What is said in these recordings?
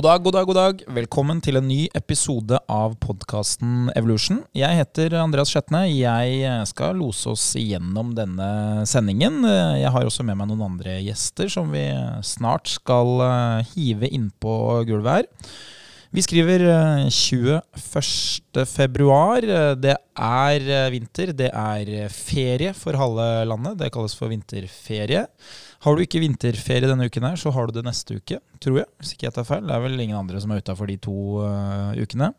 God dag, god dag, god dag. Velkommen til en ny episode av podkasten Evolution. Jeg heter Andreas Skjetne. Jeg skal lose oss gjennom denne sendingen. Jeg har også med meg noen andre gjester som vi snart skal eh, hive innpå gulvet her. Vi skriver 21. februar. Det er eh, vinter. Det er ferie for halve landet. Det kalles for vinterferie. Har du ikke vinterferie denne uken, her, så har du det neste uke, tror jeg. Hvis ikke jeg tar feil. Det er vel ingen andre som er utafor de to uh, ukene.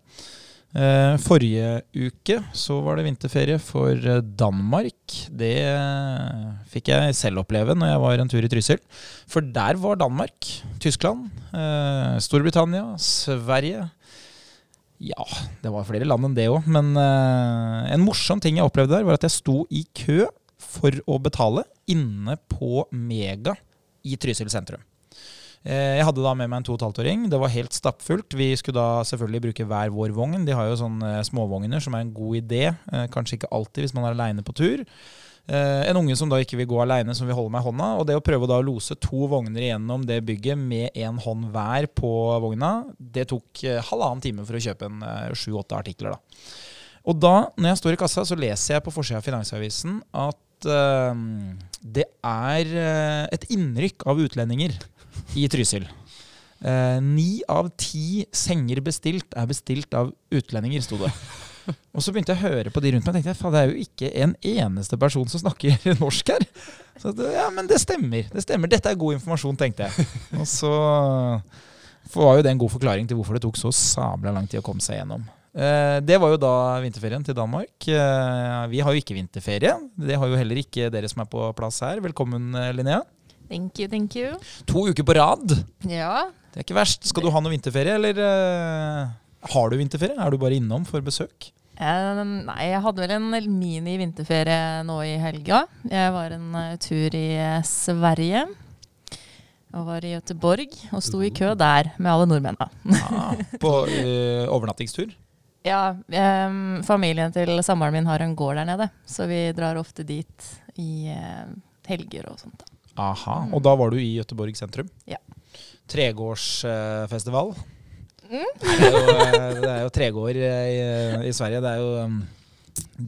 Uh, forrige uke så var det vinterferie for Danmark. Det uh, fikk jeg selv oppleve når jeg var en tur i Trysil. For der var Danmark, Tyskland, Storbritannia, Sverige ja, det var flere land enn det òg. Men en morsom ting jeg opplevde der, var at jeg sto i kø for å betale inne på Mega i Trysil sentrum. Eh, jeg hadde da med meg en 2,5-åring. Det var helt stappfullt. Vi skulle da selvfølgelig bruke hver vår vogn. De har jo sånne småvogner som er en god idé. Eh, kanskje ikke alltid hvis man er aleine på tur. Eh, en unge som da ikke vil gå aleine, som vil holde meg i hånda. Og det å prøve da å lose to vogner igjennom det bygget med én hånd hver på vogna, det tok halvannen time for å kjøpe en sju-åtte artikler. da. Og da, når jeg står i kassa, så leser jeg på forsida av Finansavisen at uh, det er uh, et innrykk av utlendinger i Trysil. Uh, ni av ti senger bestilt er bestilt av utlendinger, sto det. Og så begynte jeg å høre på de rundt meg og tenkte det er jo ikke en eneste person som snakker norsk her. Så det, ja, men det stemmer. det stemmer. Dette er god informasjon, tenkte jeg. Og så var jo det en god forklaring til hvorfor det tok så sabla lang tid å komme seg gjennom. Eh, det var jo da vinterferien til Danmark. Eh, vi har jo ikke vinterferie. Det har jo heller ikke dere som er på plass her. Velkommen, eh, Linnea. Thank you, thank you. To uker på rad. Ja. Det er ikke verst. Skal du ha noe vinterferie, eller har du vinterferie? Er du bare innom for besøk? nei, jeg hadde vel en mini-vinterferie nå i helga. Jeg var en tur i Sverige. Og var i Göteborg og sto i kø der med alle nordmennene. ah, på uh, overnattingstur? Ja, um, familien til samboeren min har en gård der nede, så vi drar ofte dit i uh, helger og sånt. Da. Aha, mm. Og da var du i Gøteborg sentrum? Ja. Tregårdsfestival? Mm. det, er jo, eh, det er jo tregård i, i, Sverige. Det er jo um,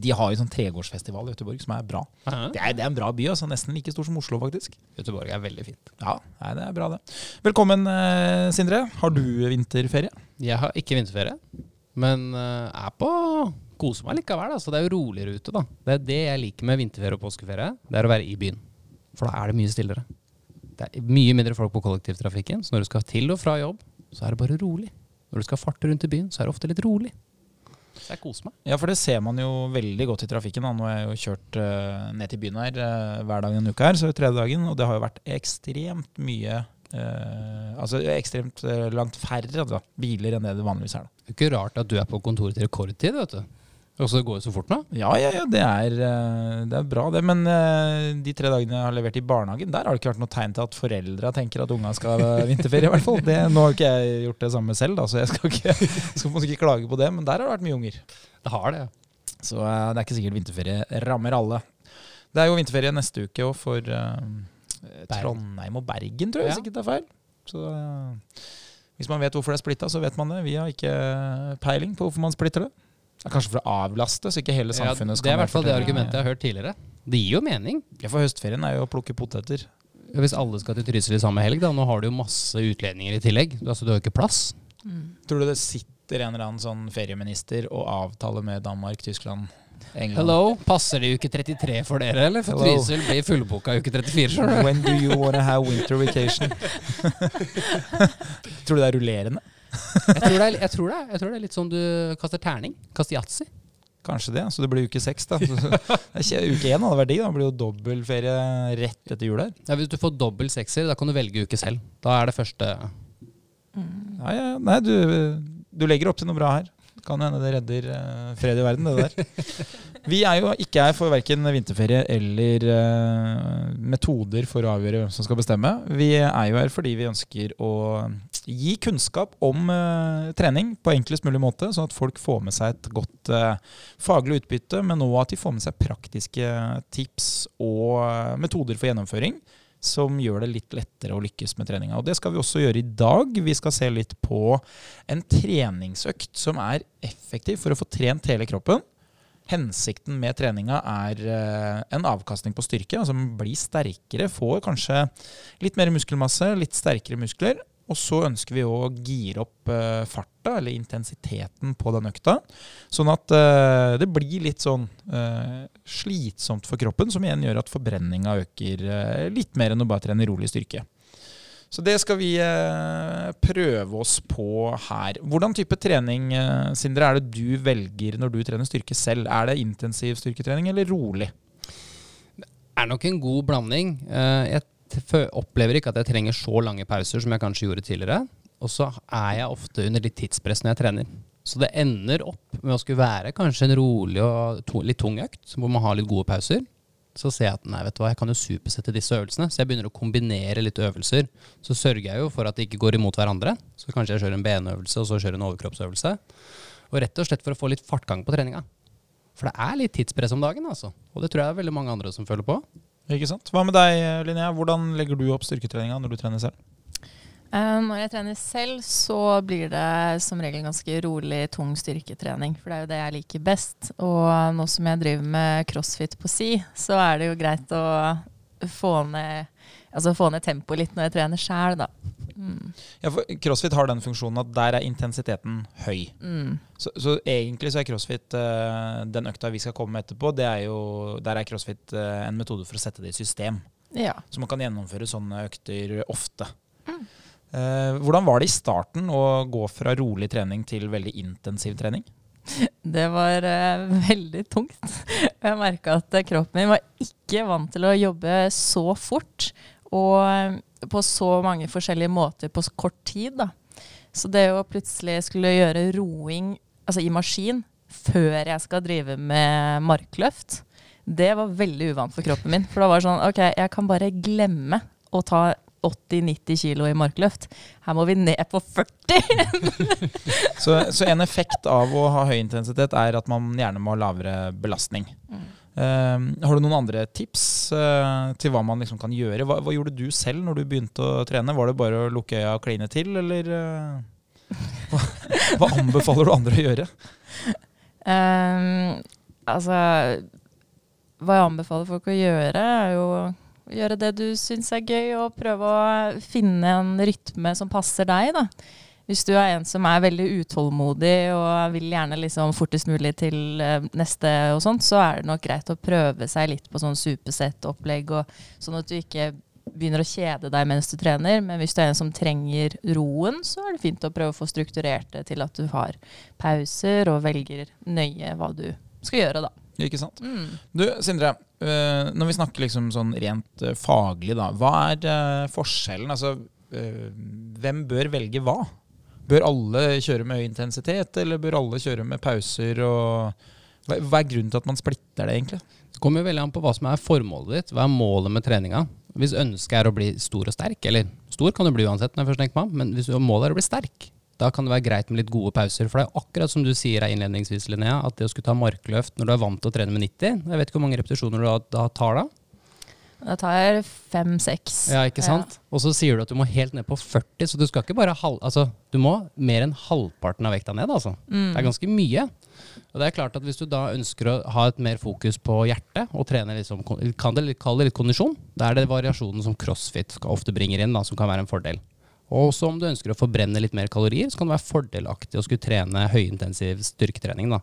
de har jo sånn tregårdsfestival i Göteborg som er bra. Det er, det er, en bra by. altså Nesten like stor som Oslo, faktisk. Göteborg er veldig fint. Ja, nei, det er bra, det. Velkommen, Sindre. Har du vinterferie? Jeg har ikke vinterferie. Men uh, er på Koser meg likevel. Altså. Det er jo roligere ute, da. Det er det jeg liker med vinterferie og påskeferie. Det er å være i byen. For da er det mye stillere. Det er mye mindre folk på kollektivtrafikken. Så når du skal til og fra jobb, så er det bare rolig. Når du skal farte rundt i byen, så er det ofte litt rolig. Så jeg koser meg. Ja, for det ser man jo veldig godt i trafikken. Da. Nå har jeg jo kjørt uh, ned til byen her uh, hver dag en uke her, så tredje dagen, og det har jo vært ekstremt mye Uh, altså ekstremt uh, langt færre altså, biler enn det det vanligvis er. Det er ikke rart at du er på kontoret til rekordtid. vet du. Og så går det så fort nå? Ja, ja, ja det, er, uh, det er bra, det. Men de tre dagene jeg har levert i barnehagen, der har det ikke vært noe tegn til at foreldra tenker at unga skal ha vinterferie. i hvert fall. Det, nå har ikke jeg gjort det samme selv, da, så jeg skal ikke, skal ikke klage på det. Men der har det vært mye unger. Det har det, ja. Så det er ikke sikkert vinterferie rammer alle. Det er jo vinterferie neste uke òg for Eh, Trondheim og Bergen, tror jeg, hvis ikke det er feil. Så uh, hvis man vet hvorfor det er splitta, så vet man det. Vi har ikke peiling på hvorfor man splitter det. det er kanskje for å avlaste, så ikke hele samfunnet ja, skal Det er i hvert fall det argumentet jeg har hørt tidligere. Det gir jo mening. Ja, For høstferien er jo å plukke poteter. Hvis alle skal til Trysil i samme helg, da. Nå har du jo masse utlendinger i tillegg. Altså, du har jo ikke plass. Mm. Tror du det sitter en eller annen sånn ferieminister og avtaler med Danmark, Tyskland England. Hello, passer det uke 33 for dere, eller? For Trysil blir fullboka uke 34. When do you wanna have winter vacation? tror du det er rullerende? jeg, tror det er, jeg, tror det er, jeg tror det er litt sånn du kaster terning. Kaster yatzy. Kanskje det. Så det blir uke seks, da. uke én hadde vært digg. Da blir det dobbeltferie rett etter jul her. Ja, hvis du får dobbel sekser, da kan du velge uke selv. Da er det første mm. Ja, ja. Nei, du, du legger opp til noe bra her. Kan hende det redder uh, fred i verden, det der. Vi er jo ikke her for verken vinterferie eller uh, metoder for å avgjøre hvem som skal bestemme. Vi er jo her fordi vi ønsker å gi kunnskap om uh, trening på enklest mulig måte, sånn at folk får med seg et godt faglig utbytte, men òg at de får med seg praktiske tips og metoder for gjennomføring som gjør det litt lettere å lykkes med treninga. Det skal vi også gjøre i dag. Vi skal se litt på en treningsøkt som er effektiv for å få trent hele kroppen. Hensikten med treninga er eh, en avkastning på styrke. altså blir sterkere, får kanskje litt mer muskelmasse, litt sterkere muskler. Og så ønsker vi å gire opp uh, farta, eller intensiteten, på den økta. Sånn at uh, det blir litt sånn uh, slitsomt for kroppen, som igjen gjør at forbrenninga øker litt mer enn å bare trene rolig styrke. Så det skal vi prøve oss på her. Hvordan type trening Sindre, er det du velger når du trener styrke selv? Er det intensiv styrketrening eller rolig? Det er nok en god blanding. Jeg opplever ikke at jeg trenger så lange pauser som jeg kanskje gjorde tidligere. Og så er jeg ofte under litt tidspress når jeg trener. Så det ender opp med å skulle være kanskje en rolig og litt tung økt, hvor man har litt gode pauser. Så ser jeg at nei, vet du hva, jeg kan jo supersette disse øvelsene. Så jeg begynner å kombinere litt øvelser. Så sørger jeg jo for at de ikke går imot hverandre. Så kanskje jeg kjører en benøvelse, og så kjører en overkroppsøvelse. Og rett og slett for å få litt fartgang på treninga. For det er litt tidspress om dagen, altså. Og det tror jeg det er veldig mange andre som føler på. Ikke sant? Hva med deg, Linnea? Hvordan legger du opp styrketreninga når du trener selv? Um, når jeg trener selv, så blir det som regel ganske rolig, tung styrketrening. For det er jo det jeg liker best. Og nå som jeg driver med crossfit på si, så er det jo greit å få ned, altså ned tempoet litt når jeg trener sjæl, da. Mm. Ja, for CrossFit har den funksjonen at der er intensiteten høy. Mm. Så, så, egentlig så er CrossFit uh, den økta vi skal komme med etterpå, det er jo, der er CrossFit uh, en metode for å sette det i system. Ja. Så man kan gjennomføre sånne økter ofte. Mm. Uh, hvordan var det i starten å gå fra rolig trening til veldig intensiv trening? Det var uh, veldig tungt. Jeg merka at kroppen min var ikke vant til å jobbe så fort. Og på så mange forskjellige måter på kort tid. Da. Så det å plutselig skulle gjøre roing altså i maskin før jeg skal drive med markløft, det var veldig uvant for kroppen min. For da var det sånn OK, jeg kan bare glemme å ta 80-90 kilo i markløft. Her må vi ned på 40! så, så, en effekt av å ha høy intensitet er at man gjerne må ha lavere belastning. Mm. Uh, har du noen andre tips uh, til hva man liksom kan gjøre? Hva, hva, gjorde du selv når du begynte å trene? Var det bare å lukke øya og kline til, eller uh, hva, hva, anbefaler du andre å gjøre? Um, altså Hva jeg anbefaler folk å gjøre, er jo gjøre det du syns er gøy, og prøve å finne en rytme som passer deg. da hvis du er en som er veldig utålmodig og vil gjerne liksom fortest mulig til uh, neste og sånt, så er det nok greit å prøve seg litt på sånn supersett-opplegg, sånn at du ikke begynner å kjede deg mens du trener. Men hvis du er en som trenger roen, så er det fint å prøve å få strukturert det til at du har pauser og velger nøye hva du skal gjøre, da. Ikke sant. Mm. Du, Sindre. Uh, når vi snakker liksom sånn rent uh, faglig, da. Hva er forskjellen? Altså, hvem bør velge hva? Bør alle kjøre med høy intensitet, eller bør alle kjøre med pauser? hva, er grunnen til at man splitter det, egentlig? Det kommer veldig an på hva som er formålet ditt. Hva er målet med treninga? Hvis ønsket er å bli stor og sterk, eller stor kan du bli uansett, når jeg først tenker meg men hvis målet er å bli sterk, da kan det være greit med litt gode pauser. For det er akkurat som du sier innledningsvis, Linnea, at det å skulle ta markløft når du er vant til å trene med 90 Jeg vet ikke hvor mange repetisjoner du da tar da? Da tar jeg fem-seks. Ja, ikke sant? Ja. Og så sier du at du må helt ned på 40, så du skal ikke bare halv... Altså, du må mer enn halvparten av vekta ned, altså. Mm. Det er ganske mye. Og det er klart at hvis du da ønsker å ha et mer fokus på hjertet, og trene liksom, kan det kalle det litt kondisjon, da er det variasjonen som crossfit ofte bringer inn, da, som kan være en fordel. Og også om du ønsker å forbrenne litt mer kalorier, så kan det være fordelaktig å skulle trene høyintensiv styrketrening. Da.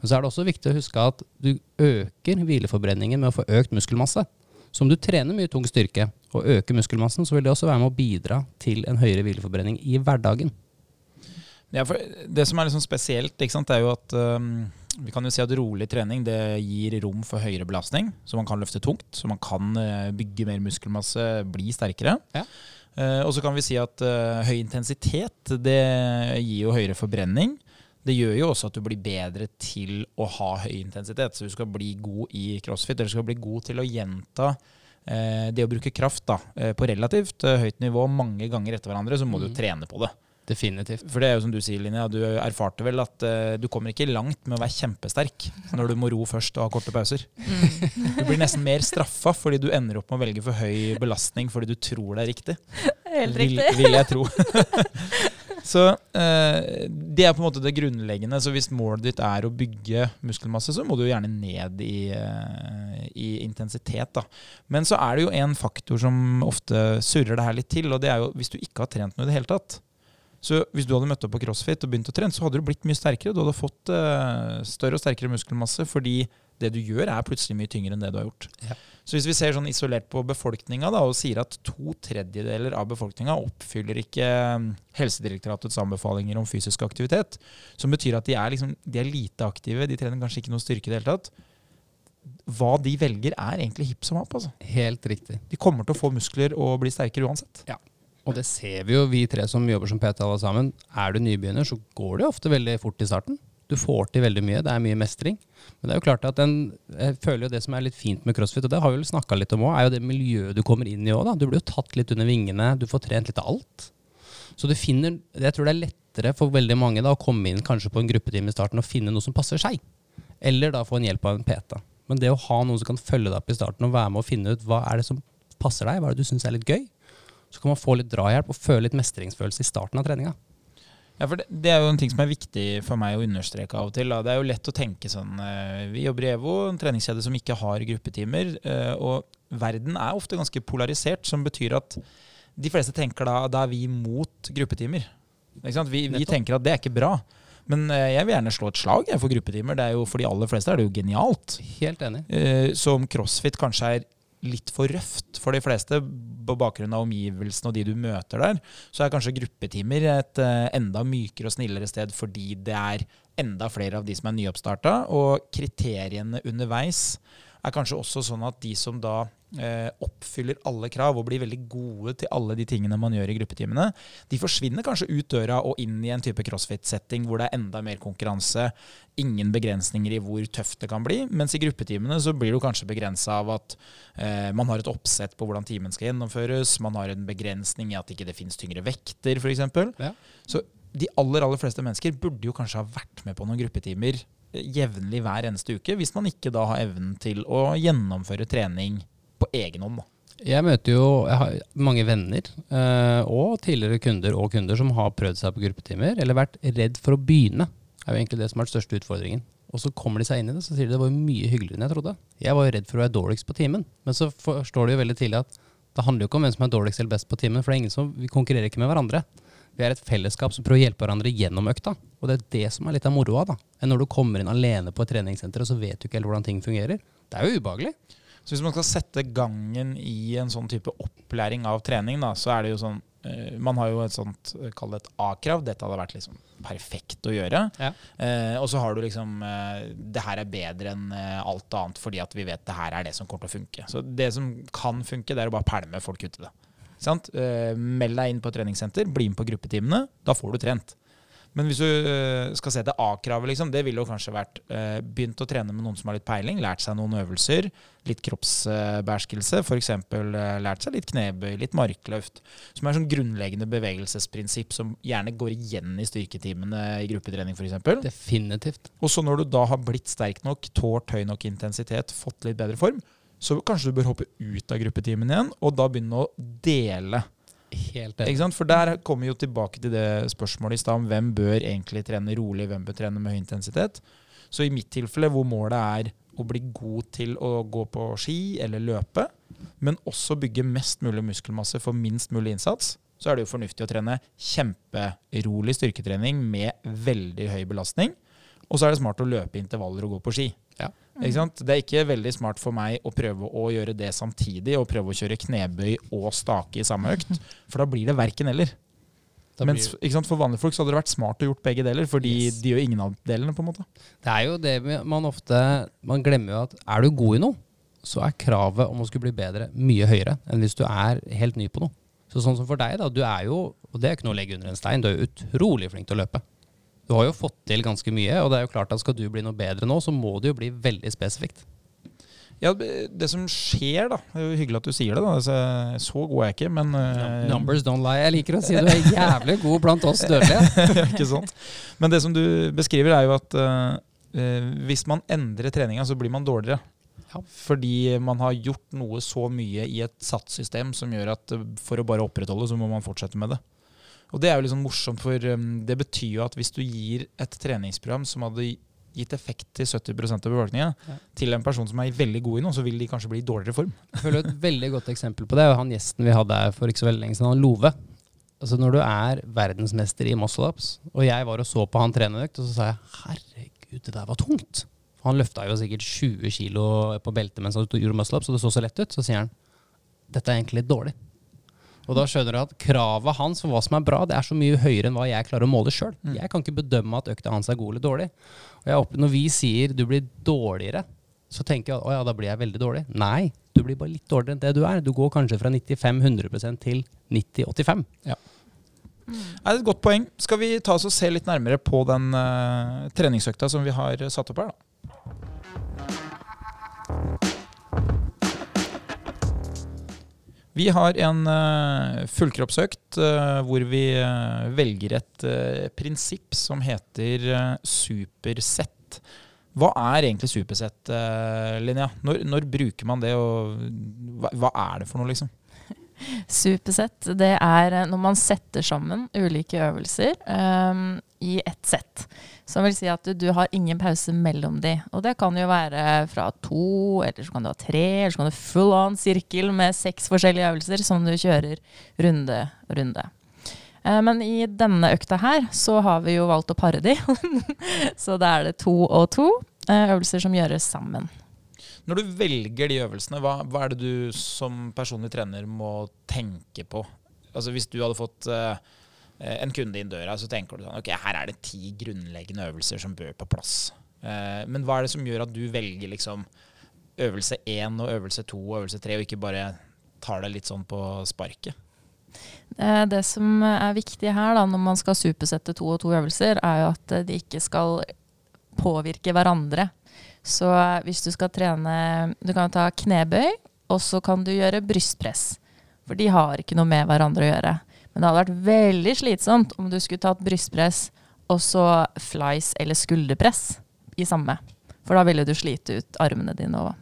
Men så er det også viktig å huske at du øker hvileforbrenningen med å få økt muskelmasse. Så om du trener mye tung styrke og øker muskelmassen, så vil det også være med å bidra til en høyere hvileforbrenning i hverdagen. Ja, Det som er liksom spesielt, sant, er jo at um, vi kan jo si at rolig trening det gir rom for høyere belastning. Så man kan løfte tungt, så man kan uh, bygge mer muskelmasse, bli sterkere. Ja. Uh, og så kan vi si at uh, høy intensitet det gir jo høyere forbrenning. Det gjør jo også at du blir bedre til å ha høy intensitet. Så du skal bli god i crossfit, eller du skal bli god til å gjenta eh, det å bruke kraft da, eh, på relativt eh, høyt nivå mange ganger etter hverandre, så må mm. du trene på det. Definitivt. For det er jo som du sier, Linja, du erfarte vel at eh, du kommer ikke langt med å være kjempesterk når du må ro først og ha korte pauser. Du blir nesten mer straffa fordi du ender opp med å velge for høy belastning fordi du tror det er riktig. Helt Vil, riktig. vil jeg tro. så eh, det er på en måte det grunnleggende. Så hvis målet ditt er å bygge muskelmasse, så må du jo gjerne ned i, eh, i intensitet. Da. Men så er det jo en faktor som ofte surrer det her litt til, og det er jo hvis du ikke har trent noe i det hele tatt. Så hvis du hadde møtt opp på CrossFit og begynt å trene, så hadde du blitt mye sterkere. Du hadde fått eh, større og sterkere muskelmasse fordi det du gjør, er plutselig mye tyngre enn det du har gjort. Ja. Så hvis vi ser sånn isolert på befolkninga og sier at to tredjedeler av befolkninga oppfyller ikke mm, Helsedirektoratets anbefalinger om fysisk aktivitet, som betyr at de er, liksom, de er lite aktive, de trener kanskje ikke noe styrke i det hele tatt. Hva de velger, er egentlig hipp som happ. Altså. Helt riktig. De kommer til å få muskler og bli sterkere uansett. Ja. Og det ser vi jo, vi tre som jobber som PT alle sammen. Er du nybegynner, så går det ofte veldig fort i starten. Du får til veldig mye, det er mye mestring. Men det er jo klart at den, jeg føler jo det som er litt fint med crossfit, og det har vi vel snakka litt om òg, er jo det miljøet du kommer inn i òg. Du blir jo tatt litt under vingene, du får trent litt av alt. Så du finner Jeg tror det er lettere for veldig mange da å komme inn kanskje på en gruppetime i starten og finne noe som passer seg. Eller da få en hjelp av en PT. Men det å ha noen som kan følge deg opp i starten og være med og finne ut hva er det som passer deg, hva er det du syns er litt gøy, så kan man få litt drahjelp og føle litt mestringsfølelse i starten av treninga. Ja, for det, det er jo en ting som er viktig for meg å understreke av og til. Da. Det er jo lett å tenke sånn eh, Vi jobber i EVO, en treningskjede som ikke har gruppetimer. eh, Og verden er ofte ganske polarisert, som betyr at de fleste tenker da da er vi mot gruppetimer. Vi, vi tenker at det er ikke bra. Men eh, jeg vil gjerne slå et slag jeg, for gruppetimer. Det er jo, for de aller fleste er det jo genialt. Helt enig. Som crossfit kanskje er litt for røft for de fleste, på bakgrunn av omgivelsene og de du møter der, så er kanskje gruppetimer et eh, enda mykere og snillere sted fordi det er enda flere av de som er nyoppstarta, og kriteriene underveis er kanskje også sånn at de som da oppfyller alle krav og blir veldig gode til alle de tingene man gjør i gruppetimene, de forsvinner kanskje ut døra og inn i en type crossfit-setting hvor det er enda mer konkurranse, ingen begrensninger i hvor tøft det kan bli, mens i gruppetimene så blir du kanskje begrensa av at eh, man har et oppsett på hvordan timen skal gjennomføres, man har en begrensning i at ikke det finnes tyngre vekter, f.eks. Ja. Så de aller, aller fleste mennesker burde jo kanskje ha vært med på noen gruppetimer eh, jevnlig hver eneste uke, hvis man ikke da har evnen til å gjennomføre trening egen hånd. Jeg møter jo jeg mange venner eh, og tidligere kunder og kunder som har prøvd seg på gruppetimer, eller vært redd for å begynne. Det er jo egentlig det som er den største utfordringen. Og så kommer de seg inn i det, så sier de det var mye hyggeligere enn jeg trodde. Jeg var jo redd for å være dårligst på timen, men så forstår de jo veldig tidlig at det handler jo ikke om hvem som er dårligst eller best på timen, for det er ingen som, vi konkurrerer ikke med hverandre. Vi er et fellesskap som prøver å hjelpe hverandre gjennom økta. Og det er det som er litt av moroa, da. Når du kommer inn alene på et treningssenter, og så vet du ikke helt hvordan ting fungerer. Det er jo ubehagelig. Så hvis man skal sette gangen i en sånn type opplæring av trening, da, så er det jo sånn eh, Man har jo et sånt, eh, kall det et A-krav. Dette hadde vært liksom perfekt å gjøre. Ja. Eh, og så har du liksom eh, Det her er bedre enn eh, alt annet fordi at vi vet det her er det som kommer til å funke. Så det som kan funke, det er å bare pælme folk ut i det. Sant? Eh, meld deg inn på treningssenter, bli med på gruppetimene. Da får du trent. Men hvis du eh, skal se til A-kravet, liksom, det ville jo kanskje vært eh, begynt å trene med noen som har litt peiling, lært seg noen øvelser, litt kroppsbeherskelse, f.eks. Eh, lært seg litt knebøy, litt markløft, som er sånn grunnleggende bevegelsesprinsipp som gjerne går igjen i styrketimene i gruppetrening, f.eks. Definitivt. Og så når du da har blitt sterk nok, tålt høy nok intensitet, fått litt bedre form, så kanskje du bør hoppe ut av gruppetimen igjen, og da begynne å dele. Helt enig. For der kommer vi jo tilbake til det spørsmålet i stad om hvem bør egentlig trene rolig, hvem bør trene med høy intensitet. Så i mitt tilfelle, hvor målet er å bli god til å gå på ski eller løpe, men også bygge mest mulig muskelmasse for minst mulig innsats, så er det jo fornuftig å trene kjemperolig styrketrening med veldig høy belastning. Og så er det smart å løpe intervaller og gå på ski. Det er ikke veldig smart for meg å prøve å gjøre det samtidig, og prøve å kjøre knebøy og stake i samme økt, for da blir det verken eller. Blir- Mens For vanlige folk så hadde det vært smart å gjort begge deler, fordi Yes. de gjør ingen av delene. på en måte. Det er jo det man ofte Man glemmer jo at er du god i noe, så er kravet om å skulle bli bedre mye høyere enn hvis du er helt ny på noe. Så sånn som for deg, da. Du er jo, og det er ikke noe å legge under en stein, du er jo utrolig flink til å løpe. Du har jo fått til ganske mye, og det er jo klart at skal du bli noe bedre nå, så må det jo bli veldig spesifikt. Ja, Det som skjer, da Det er jo hyggelig at du sier det. da altså, Så god er jeg ikke, men uh, Numbers don't lie. Jeg liker å si du er jævlig god blant oss dødelige. ikke sant? Men det som du beskriver, er jo at uh, hvis man endrer treninga, så blir man dårligere. Ja. Fordi man har gjort noe så mye i et satssystem som gjør at for å bare opprettholde, så må man fortsette med det. Og det er jo liksom morsomt, for um, det betyr jo at hvis du gir et treningsprogram som hadde gitt effekt til 70% av befolkningen, ja. til en person som er veldig god i noe, så vil de kanskje bli i dårligere form. Jeg føler Et veldig godt eksempel på det er han gjesten vi hadde her for ikke så veldig lenge siden, han Love. Altså Når du er verdensmester i muscle-ups, og jeg var og så på han trenerøkt, og så sa jeg herregud, det der var tungt. For han løfta jo sikkert 20 kilo på beltet mens han gjorde muscle-ups, og det så så lett ut. Så sier han dette er egentlig dårlig. Og da skjønner du at kravet hans for hva som er bra, det er så mye høyere enn hva jeg klarer å måle sjøl. Mm. Jeg kan ikke bedømme at økta hans er god eller dårlig. Og når vi sier du blir dårligere, så tenker jeg at ja, da blir jeg veldig dårlig. Nei, du blir bare litt dårligere enn det du er. Du går kanskje fra 95-100 til 90-85. Ja. Mm. Det er et godt poeng. Skal vi ta oss og se litt nærmere på den uh, treningsøkta som vi har satt opp her, da? Vi har en uh, fullkroppsøkt uh, hvor vi uh, velger et prinsipp som heter supersett. Hva er egentlig supersett, Linnea? Når, når, bruker man det, og hva, hva er det for noe, liksom? Supersett, det er når man setter sammen ulike øvelser um, i ett sett. Som vil si at du, du, har ingen pause mellom de. Og det kan jo være fra to, eller så kan du ha tre, eller så kan du full on sirkel med seks forskjellige øvelser som du kjører runde runde. Eh, men i denne økta her så har vi jo valgt å pare de. så da er det to og to eh, øvelser som gjøres sammen. Når du velger de øvelsene, hva, hva er det du som personlig trener må tenke på? Altså Hvis du hadde fått Eh, en kunde inn døra, så tenker du sånn Ok, her er det ti grunnleggende øvelser som bør på plass. Eh, men hva er det som gjør at du velger liksom øvelse én og øvelse to og øvelse tre, og ikke bare tar det litt sånn på sparket? Eh, det som er viktig her, da, når man skal supersette to og to øvelser, er jo at de ikke skal påvirke hverandre. Så hvis du skal trene Du kan ta knebøy, og så kan du gjøre brystpress. For de har ikke noe med hverandre å gjøre. Men det hadde vært veldig slitsomt om du skulle tatt brystpress og så flies eller skulderpress i samme. For da ville du slite ut armene dine òg.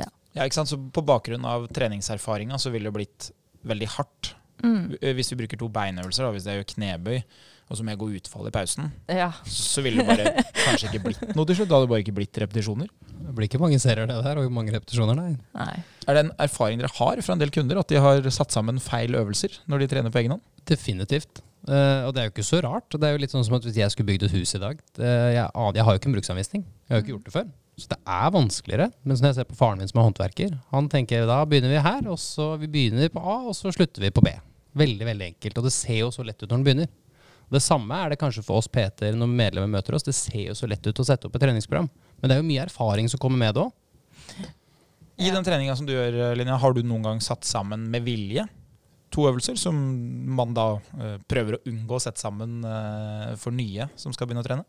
Ja. ja, ikke sant. Så på bakgrunn av treningserfaringa så ville det blitt veldig hardt. Mm. Hvis vi bruker to beinøvelser, da, hvis det er jo knebøy, og så må jeg gå utfall i pausen, ja. så ville det bare kanskje ikke blitt noe til slutt. Da hadde det bare ikke blitt repetisjoner. Det blir ikke mange serier det der, og mange repetisjoner, nei. nei. Er det en erfaring dere har fra en del kunder, at de har satt sammen feil øvelser når de trener på egen hånd? Definitivt. Uh, og det er jo ikke så rart. Det er jo litt sånn som at Hvis jeg skulle bygd et hus i dag det, jeg, jeg, har jo ikke en bruksanvisning. Jeg har jo ikke gjort det før. Så det er vanskeligere. Men når jeg ser på faren min som er håndverker, han tenker da begynner vi her, og så vi begynner på A, og så slutter vi på B. Veldig, veldig enkelt. Og det ser jo så lett ut når den begynner. Det samme er det kanskje for oss Peter når medlemmer møter oss. Det ser jo så lett ut å sette opp et treningsprogram. Men det er jo mye erfaring som kommer med det òg. I den treninga som du gjør, Linja, har du noen gang satt sammen med vilje to øvelser som man da uh, prøver å unngå å sette sammen uh, for nye som skal begynne å trene?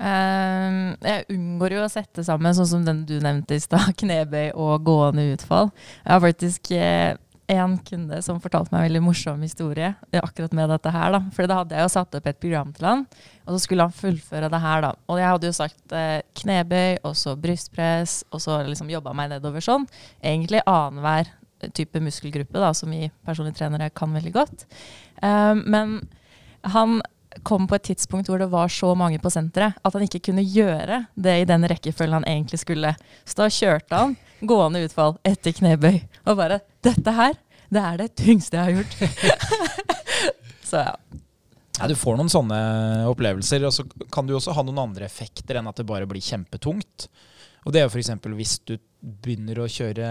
Uh, jeg unngår jo å sette sammen sånn som den du nevnte i stad, knebøy og gående utfall. Jeg har faktisk en kunde som fortalte meg en veldig morsom historie akkurat med dette her. da. For da hadde jeg jo satt opp et program til han, og så skulle han fullføre det her. da. Og jeg hadde jo sagt eh, knebøy, og så brystpress, og så liksom jobba meg nedover sånn. Egentlig annenhver type muskelgruppe da, som vi personlige trenere kan veldig godt. Um, men han kom på et tidspunkt hvor det var så mange på senteret at han ikke kunne gjøre det i den rekkefølgen han egentlig skulle. Så da kjørte han gående utfall etter knebøy og bare 'Dette her, det er det tyngste jeg har gjort'. så ja. Ja, du får noen sånne opplevelser, og så kan du også ha noen andre effekter enn at det bare blir kjempetungt. Og det er jo f.eks. hvis du begynner å kjøre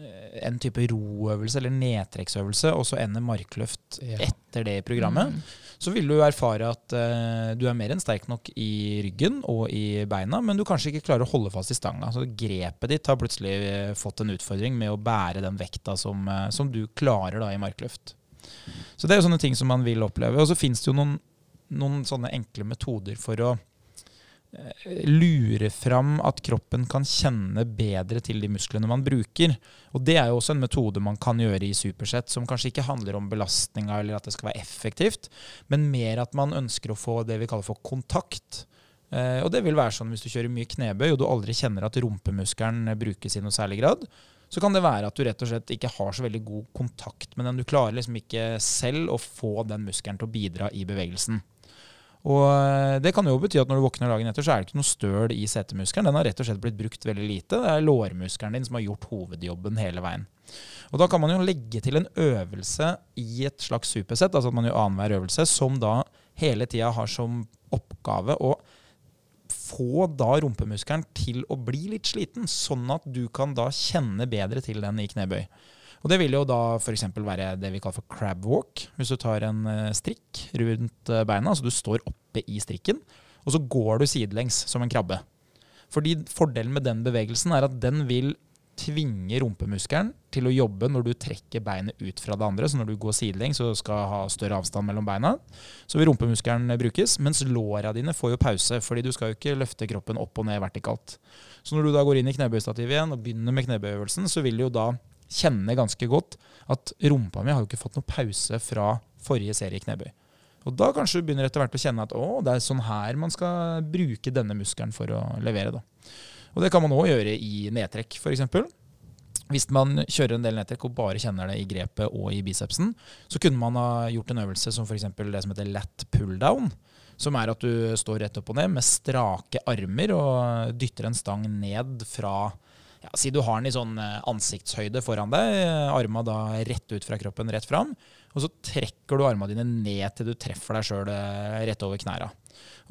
Eh, en type roøvelse eller nedtrekksøvelse, og så ender markløft ja. etter det i programmet, mm. Så vil du erfare at uh, du er mer enn sterk nok i ryggen og i beina, men du kanskje ikke klarer å holde fast i stanga. Så grepet ditt har plutselig eh, fått en utfordring med å bære den vekta som, uh, som du klarer da i markløft. Så det er jo sånne ting som man vil oppleve. Og så fins det jo noen, noen sånne enkle metoder for å lure fram at kroppen kan kjenne bedre til de musklene man bruker. Og Det er jo også en metode man kan gjøre i supersett, som kanskje ikke handler om belastninga eller at det skal være effektivt, men mer at man ønsker å få det vi kaller for kontakt. Eh, og det vil være sånn hvis du kjører mye knebøy og du aldri kjenner at rumpemuskelen brukes i noe særlig grad, så kan det være at du rett og slett ikke har så veldig god kontakt med den. Du klarer liksom ikke selv å få den muskelen til å bidra i bevegelsen. Og eh, Det kan jo bety at når du våkner dagen etter, så er det ikke noe støl i setemuskelen. Den har rett og slett blitt brukt veldig lite. Det er lårmuskelen din som har gjort hovedjobben hele veien. Og Da kan man jo legge til en øvelse i et slags supersett, altså at man gjør annenhver øvelse, som da hele tida har som oppgave å få da rumpemuskelen til å bli litt sliten, sånn at du kan da kjenne bedre til den i knebøy. Og Det vil jo da f.eks. være det vi kaller for crab walk. Hvis du tar en eh, strikk rundt eh, beina, altså du står oppe i strikken, og så går du sidelengs som en krabbe. Fordi Fordelen med den bevegelsen er at den vil tvinge rumpemuskelen til å jobbe når du trekker beinet ut fra det andre. Så når du går sidelengs og skal ha større avstand mellom beina, så vil rumpemuskelen brukes. Mens låra dine får jo pause, fordi du skal jo ikke løfte kroppen opp og ned vertikalt. Så når du da går inn i knebøystativet igjen og begynner med knebøyøvelsen, så vil jo da kjenne ganske godt at rumpa mi har jo ikke fått noe pause fra forrige serie knebøy. Og da kanskje du begynner etter hvert å kjenne at å, det er sånn her man skal bruke denne muskelen for å levere. da. Og det kan man òg gjøre i nedtrekk, f.eks. Hvis man kjører en del nedtrekk og bare kjenner det i grepet og i bicepsen, så kunne man ha gjort en øvelse som f.eks. det som heter lat pull-down. Som er at du står rett opp og ned med strake armer og dytter en stang ned fra ja, Si du har den i sånn eh, ansiktshøyde foran deg, arma da rett ut fra kroppen, rett fram. Og så trekker du arma dine ned til du treffer deg sjøl eh, rett over knæra.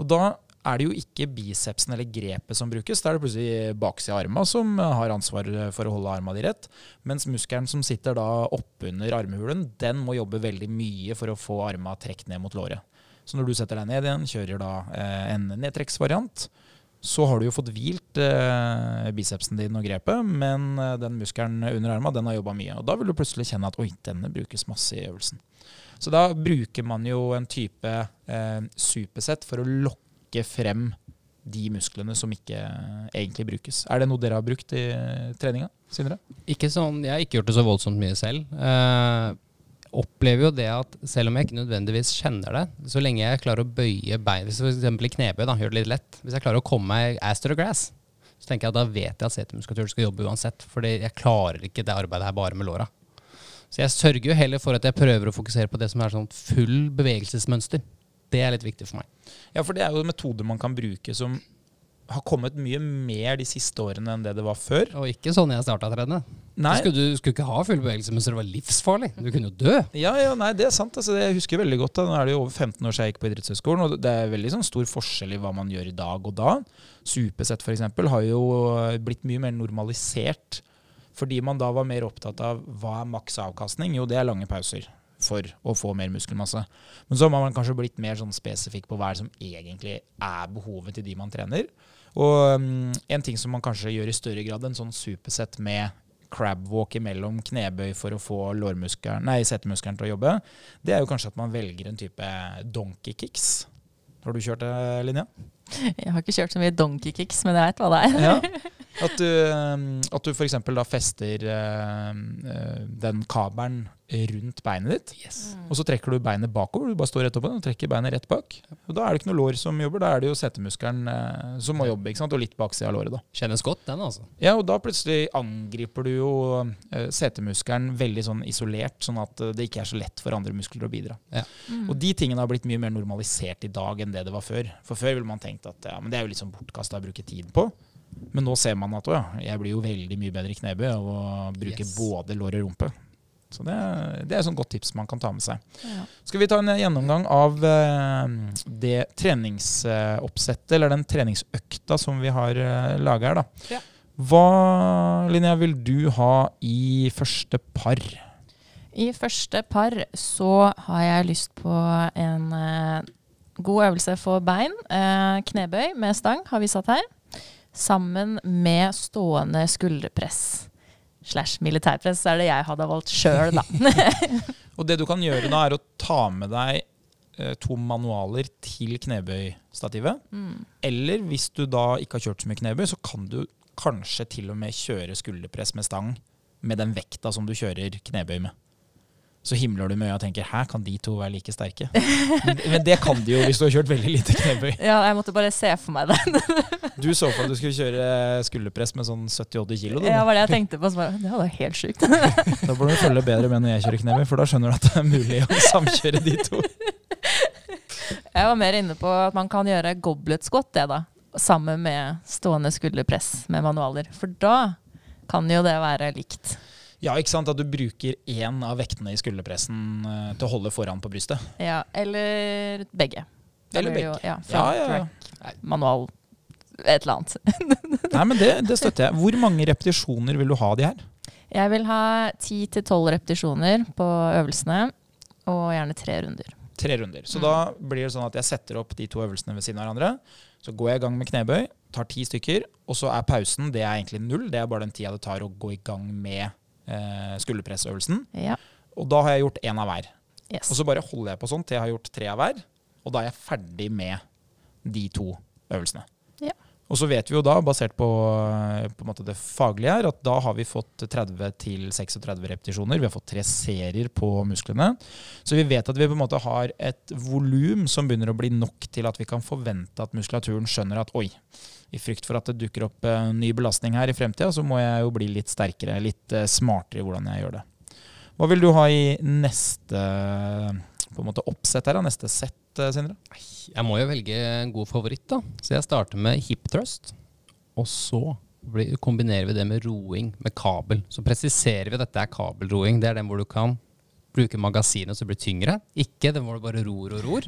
Og da er det jo ikke bicepsen eller grepet som brukes. Da er det plutselig baksida av arma som har ansvar for å holde arma di rett. Mens muskelen som sitter da oppunder armhulen, den må jobbe veldig mye for å få arma trukket ned mot låret. Så når du setter deg ned igjen, kjører da eh, en nedtrekksvariant, så har du jo fått hvilt eh, bicepsen din og grepet, men eh, den muskelen under arma har jobba mye. Og da vil du plutselig kjenne at oi, denne brukes masse i øvelsen. Så da bruker man jo en type eh, supersett for å lokke frem de musklene som ikke egentlig brukes. Er det noe dere har brukt i treninga? Sindre? Ikke sånn, Jeg har ikke gjort det så voldsomt mye selv. Uh, opplever jo det at selv om jeg ikke nødvendigvis kjenner det, så lenge jeg klarer å bøye bein, hvis f.eks. i knebøy, da, gjør det litt lett, hvis jeg klarer å komme meg ass to the grass, så tenker jeg at da vet jeg at setermuskulaturen skal jobbe uansett. fordi jeg klarer ikke det arbeidet her bare med låra. Så jeg sørger jo heller for at jeg prøver å fokusere på det som er sånn full bevegelsesmønster. Det er litt viktig for meg. Ja, for det er jo metoder man kan bruke som har kommet mye mer de siste årene enn det det var før. Og ikke sånn jeg starta å trene. Du skulle, du skulle ikke ha full bevegelse mens det var livsfarlig. Du kunne jo dø. Ja, ja, nei, det er sant. Altså, jeg husker veldig godt da. Nå er det jo over 15 år siden jeg gikk på idrettshøyskolen, og det er veldig sånn, stor forskjell i hva man gjør i dag og da. Supersett f.eks. har jo blitt mye mer normalisert. Fordi man da var mer opptatt av hva er maks avkastning? Jo, det er lange pauser for å få mer muskelmasse. Men så har man kanskje blitt mer sånn spesifikk på hva som egentlig er behovet til de man trener. Og um, en ting som man kanskje gjør i større grad en sånn supersett med crabwalk imellom knebøy for å få nei, setemuskelen til å jobbe, det er jo kanskje at man velger en type donkey kicks. Har du kjørt det, Linja? Jeg har ikke kjørt så mye donkey kicks, men jeg vet hva det er. Ja. At du, um, at du f.eks. da fester uh, uh, den kabelen rundt beinet ditt. Yes. Mm. Og så trekker du beinet bakover. Du bare står rett opp og trekker beinet rett bak. Og Da er det ikke noe lår som jobber, da er det jo setemuskelen uh, som må jobbe. ikke sant? Og litt baksida av låret. da. Kjennes godt, den altså. Ja, og da plutselig angriper du jo setemuskelen veldig sånn isolert, sånn at det ikke er så lett for andre muskler å bidra. Ja. Mm. Og de tingene har blitt mye mer normalisert i dag enn det det var før. For før ville man tenkt at ja, men det er jo litt sånn bortkasta å bruke tid på. Men nå ser man at å, ja, jeg blir jo veldig mye bedre i knebøy av å bruke yes. både lår og rumpe. Så det, det er et godt tips man kan ta med seg. Ja. Skal vi ta en gjennomgang av uh, det treningsoppsettet, eller den treningsøkta som vi har eh, laga her, da. Ja. Hva, Linnea, vil du ha i første par? I første par så har jeg lyst på en god øvelse for bein. knebøy med stang har vi satt her sammen med stående skulderpress. Slash militærpress er det jeg hadde valgt sjøl, da. og det du kan gjøre da, er å ta med deg eh, to manualer til knebøystativet. Mm. Eller hvis du da ikke har kjørt så mye knebøy, så kan du kanskje til og med kjøre skulderpress med stang med den vekta som du kjører knebøy med. Så himler du med øya og tenker 'hæ, kan de to være like sterke'? Men det- det kan de jo hvis du har kjørt veldig lite knebøy. Ja, jeg måtte bare se for meg den. Du så for deg at du skulle kjøre skulderpress med sånn 70-80 kilo. Det Da. var det jeg tenkte på. Bare, det var helt sjukt. da burde du følge bedre med når jeg kjører knebøy, for da skjønner du at det er mulig å samkjøre de to. Jeg var mer inne på at man kan gjøre goblet squat, det da. Sammen med stående skulderpress med manualer. For da kan jo det være likt. Ja, ikke sant? At du bruker én av vektene i skulderpressen eh, til å holde foran på brystet. Ja, eller begge. Da Eller begge. jo-. Ja, Ja, ja, ja. manual, et eller annet. Nei, men det, det støtter jeg. Hvor mange repetisjoner vil du ha de her? Jeg vil ha 10-12 repetisjoner på øvelsene, og gjerne tre runder. Tre runder. Så Mm. da blir det sånn at jeg setter opp de to øvelsene ved siden av hverandre. Så går jeg i gang med knebøy, tar ti stykker, og så er pausen det er egentlig null. Det er bare den tida det tar å gå i gang med eh, skulderpressøvelsen. Ja, Og da har jeg gjort én av hver. yes. Og så bare holder jeg på sånn til jeg har gjort tre av hver. Og da er jeg ferdig med de to øvelsene. Og så vet vi jo da, basert på, på det faglige her, at da har vi fått 30-36 repetisjoner. Vi har fått tre serier på musklene. Så vi vet at vi på en måte har et volum som begynner å bli nok til at vi kan forvente at muskulaturen skjønner at oi, i frykt for at det dukker opp eh, ny belastning her i fremtida, så må jeg jo bli litt sterkere, litt eh, smartere i hvordan jeg gjør det. Hva vil du ha i neste på en måte oppsett her, neste sett, eh, Sindre? Jeg må jo velge en god favoritt, da. Så jeg starter med hip thrust. Og så kombinerer vi det med roing med kabel. Så presiserer vi at dette er kabelroing. Det er den hvor du kan bruke magasinet så det blir tyngre. Ikke den hvor du bare ror og ror.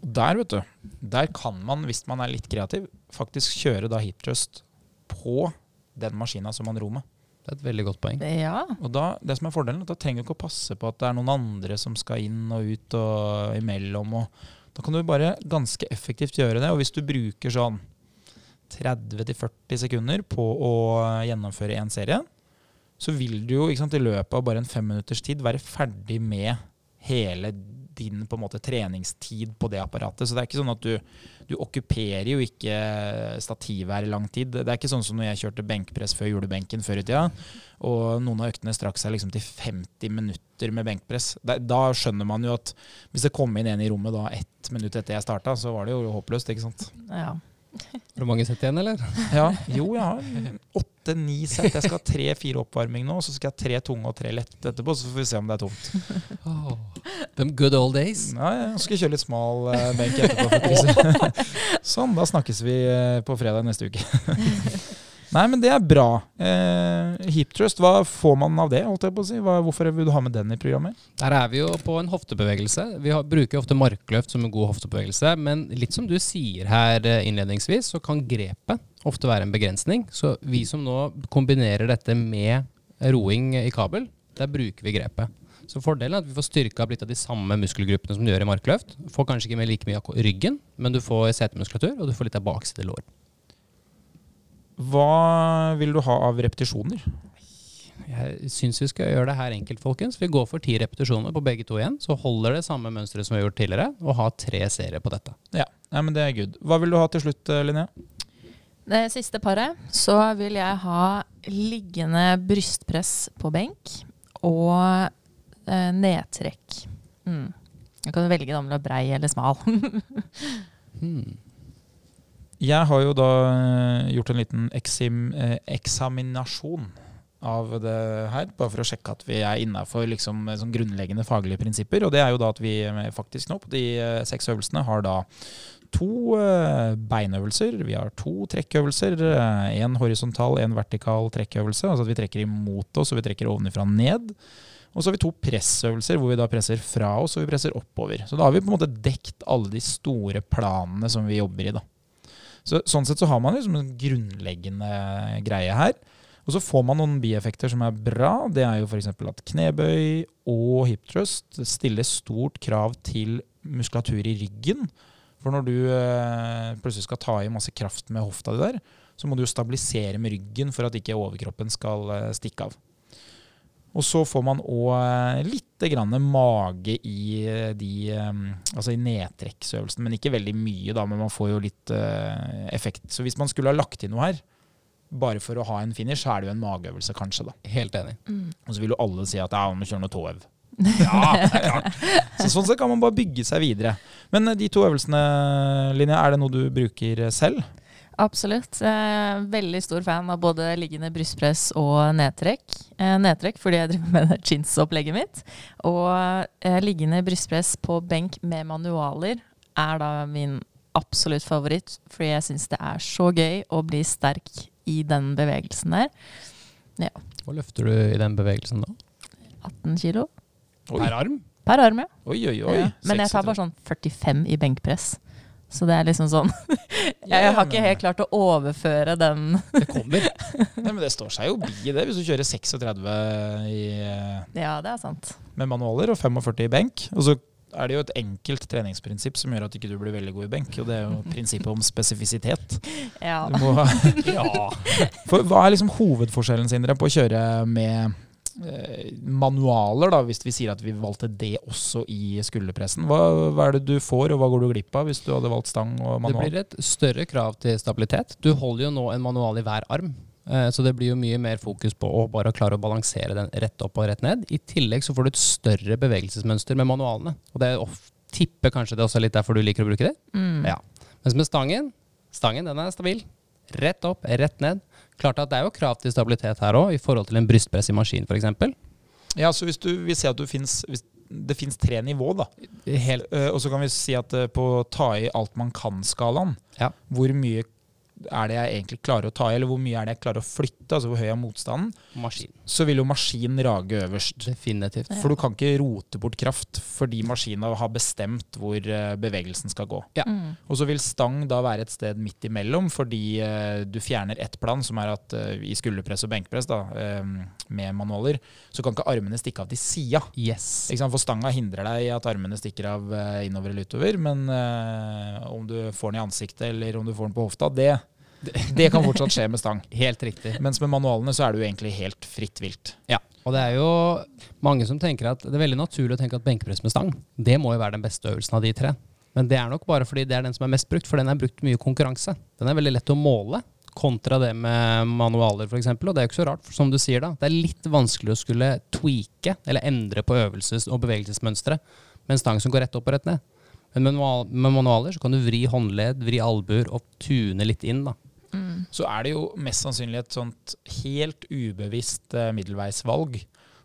Der, vet du, der kan man, hvis man er litt kreativ, faktisk kjøre da hip thrust på den maskina som man ror med. Det er et veldig godt poeng. Ja, Og da, det som er fordelen, da trenger du ikke å passe på at det er noen andre som skal inn og ut og imellom. Og da kan du bare ganske effektivt gjøre det. Og hvis du bruker sånn 30-40 sekunder på å gjennomføre en serie, så vil du jo sant, i løpet av bare en femminutters tid være ferdig med hele din på en måte treningstid på det apparatet. Så det er ikke sånn at du, du okkuperer jo ikke stativet her i lang tid. Det er ikke sånn som når jeg kjørte benkpress før julebenken før i tida, og noen av øktene strakk seg liksom til 50 minutter med benkpress. Da, skjønner man jo at hvis det kom inn en i rommet da ett minutt etter jeg starta, så var det jo håpløst, ikke sant. ja. Har du mange sett igjen, eller? Ja, jo, jeg har åtte-ni sett. Jeg skal ha tre-fire oppvarming nå, og så skal jeg ha tre tunge og tre lette etterpå, så får vi se om det er tomt. Them good old days. Ja, jeg skal kjøre litt smal eh, benk etterpå. faktisk. sånn, da snakkes vi eh, på fredag neste uke. Nei, men det er bra. Eh, Hip thrust, hva får man av det? holdt jeg på å si? Hva, hvorfor vil du ha med den i programmet? Der er vi jo på en hoftebevegelse. Vi har, bruker ofte markløft som en god hoftebevegelse, men litt som du sier her eh, innledningsvis, så kan grepet ofte være en begrensning. Så vi som nå kombinerer dette med roing i kabel, der bruker vi grepet. Så fordelen er at vi får styrka litt av de samme muskelgruppene som du gjør i markløft. Får kanskje ikke med like mye av ryggen, men du får setemuskulatur, og du får litt av bakside lår. Hva vil du ha av repetisjoner? Jeg syns vi skal gjøre det her enkelt, folkens. Vi går for ti repetisjoner på begge to igjen. Så holder det samme mønsteret som vi har gjort tidligere, og har tre serier på dette. Ja, Nei, men det er good. Hva vil du ha til slutt, eh, Linnea? Det siste paret, så vil jeg ha liggende brystpress på benk og eh, nedtrekk. Mm. Jeg kan velge om du er brei eller smal. Hmm. Jeg har jo da eh, gjort en liten eksim, eh, eksaminasjon av det her, bare for å sjekke at vi er innafor liksom, eh, sånn grunnleggende faglige prinsipper. Og det er jo da at vi faktisk nå på de seks øvelsene har da to beinøvelser. Vi har to trekkøvelser. Én horisontal, én vertikal trekkøvelse. Altså at vi trekker imot oss og vi trekker ovenifra ned. Og så har vi to pressøvelser hvor vi da presser fra oss og vi presser oppover. Så da har vi på en måte dekt alle de store planene som vi jobber i. da. Så, sånn sett så har man liksom en grunnleggende greie her. Og så får man noen bieffekter som er bra. Det er jo f.eks. at knebøy og hip thrust stiller stort krav til muskulatur i ryggen. For når du eh, plutselig skal ta i masse kraft med hofta di der, så må du jo stabilisere med ryggen for at ikke overkroppen skal eh, stikke av. Og så får man òg litt grann mage i eh, de eh, Altså i nedtrekksøvelsen, men ikke veldig mye, da. Men man får jo litt eh, effekt. Så hvis man skulle ha lagt inn noe her, bare for å ha en finish, så er det jo en mageøvelse, kanskje, da. Helt enig. Og så vil jo alle si at ja, man må kjøre noe tåhev. Ja, det er klart. Så sånn sett kan man bare bygge seg videre. Men eh, de to øvelsene, Linja, er det noe du bruker eh, selv? Absolutt. Er veldig stor fan av både liggende brystpress og nedtrekk. Eh, nedtrekk fordi jeg driver med det chins-opplegget mitt. Og eh, liggende brystpress på benk med manualer er da min absolutt favoritt. Fordi jeg syns det er så gøy å bli sterk i den bevegelsen der. Hva løfter du i den bevegelsen da? 18 kilo Oi, Per arm? per arm, ja. oi, oi. oi. ja. Men jeg tar bare sånn 45 i benkpress. Så det er liksom sånn Jeg har ikke helt klart å overføre den Det kommer. Nei, men Det står seg jo bi det, hvis du kjører 36 i, eh, Ja, det er sant. med manualer og 45 i benk. Og så er det jo et enkelt treningsprinsipp som gjør at ikke du blir veldig god i benk, og det er jo prinsippet om spesifisitet. Ja. Du må, Ja. for hva er liksom hovedforskjellen Sindre, på å kjøre med manualer, da, hvis vi sier at vi valgte det også i skulderpressen? Hva, hva er det du får, og hva går du glipp av hvis du hadde valgt stang og manual? Det blir et større krav til stabilitet. Du holder jo nå en manual i hver arm. eh, Så det blir jo mye mer fokus på å bare klare å balansere den rett opp og rett ned. I tillegg så får du et større bevegelsesmønster med manualene. Og det er tipper kanskje det også er litt derfor du liker å bruke det. Mm. Ja. Mens med stangen, stangen den er stabil. Rett opp, rett ned. Klart at det er jo krav til stabilitet her òg, i forhold til en brystpress i maskin f.eks. Ja, så hvis du vil si at du finnes, det fins tre nivå, da. Helt Eh, og så kan vi si at eh, på ta i alt man kan-skalaen, Ja. hvor mye er det jeg egentlig klarer å ta i, eller hvor mye er det jeg klarer å flytte, altså hvor høy er motstanden, maskin. så vil jo maskin rage øverst. Definitivt. For du kan ikke rote bort kraft fordi maskina har bestemt hvor eh, bevegelsen skal gå. Ja. Mm. Og så vil stang da være et sted midt imellom, fordi eh, du fjerner ett plan, som er at eh, i skulderpress og benkpress da, eh, med manualer, så kan ikke armene stikke av til sida. Yes. For stanga hindrer deg i at armene stikker av innover eller utover, men om du får den i ansiktet eller om du får den på hofta, det, det kan fortsatt skje med stang. Helt riktig. Mens med manualene så er det jo egentlig helt fritt vilt. Ja, og det er jo mange som tenker at det er veldig naturlig å tenke at benkepress med stang, det må jo være den beste øvelsen av de tre. Men det er nok bare fordi det er den som er mest brukt, for den er brukt mye i konkurranse. Den er veldig lett å måle, kontra det med manualer f.eks. Og det er jo ikke så rart, for som du sier da, det er litt vanskelig å skulle tweake, eller endre på øvelses- og bevegelsesmønstre med en stang som går rett opp og rett ned. Men med med manualer så kan du vri håndledd, vri albuer og tune litt inn da. Så er det jo mest sannsynlig et sånt helt ubevisst eh, middelveisvalg.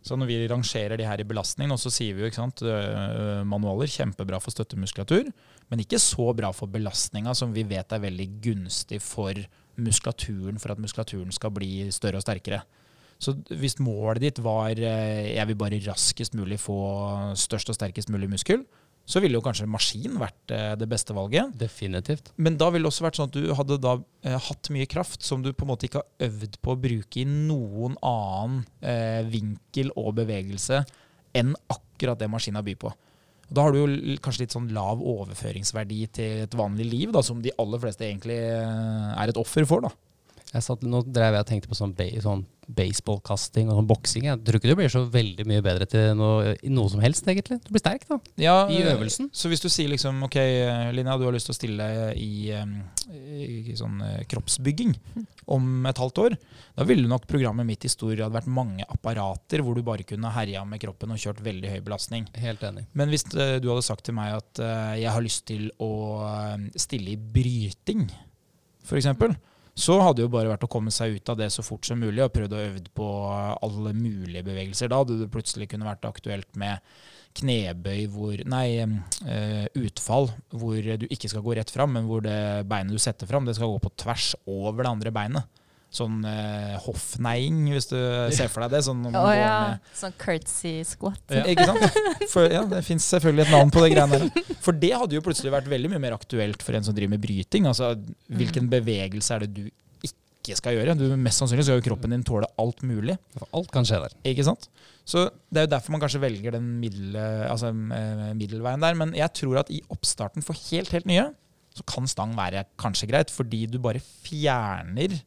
Så når vi rangerer de her i belastning, og så sier vi jo ikke sant, øh, manualer kjempebra for støttemuskulatur, men ikke så bra for belastninga, som vi vet er veldig gunstig for muskulaturen, for at muskulaturen skal bli større og sterkere. Så hvis målet ditt var eh, jeg vil bare raskest mulig få størst og sterkest mulig muskel, så ville jo kanskje maskin vært eh, det beste valget. Definitivt. Men da ville det også vært sånn at du hadde da eh, hatt mye kraft som du på en måte ikke har øvd på å bruke i noen annen eh, vinkel og bevegelse enn akkurat det maskina byr på. Og Da har du jo kanskje litt sånn lav overføringsverdi til et vanlig liv, da, som de aller fleste egentlig eh, er et offer for. da. Jeg satt, nå drev jeg og tenkte på sånn, sånn baseballkasting og sånn boksing. Jeg tror ikke du blir så veldig mye bedre til noe, noe som helst, egentlig. Du blir sterk, da. Ja, I eh, øvelsen. Så hvis du sier liksom ok, Linnea, Linja, du har lyst til å stille i, i, i sånn eh, kroppsbygging om et halvt år, da ville nok programmet mitt i stor grad vært mange apparater hvor du bare kunne herja med kroppen og kjørt veldig høy belastning. Helt enig. Men hvis eh, du hadde sagt til meg at eh, jeg har lyst til å eh, stille i bryting, f.eks., så hadde det jo bare vært å komme seg ut av det så fort som mulig og prøvd å øve på alle mulige bevegelser. Da hadde det plutselig kunne vært aktuelt med knebøy hvor Nei, eh, utfall hvor du ikke skal gå rett fram, men hvor det beinet du setter fram, det skal gå på tvers over det andre beinet. Sånn uh, hoffneiing, hvis du ser for deg det. Sånn går ja. Sånn curtsy squat. ikke sant? For, ja, det fins selvfølgelig et navn på det greiene der. For det hadde jo plutselig vært veldig mye mer aktuelt for en som driver med bryting. Altså, hvilken bevegelse er det du ikke skal gjøre? Du, mest sannsynlig skal jo kroppen din tåle alt mulig. For alt kan skje der. Ikke sant? Så Det er jo derfor man kanskje velger den middel, altså, eh, middelveien der. Men jeg tror at i oppstarten for helt, helt nye, så kan stang være kanskje greit, fordi du bare fjerner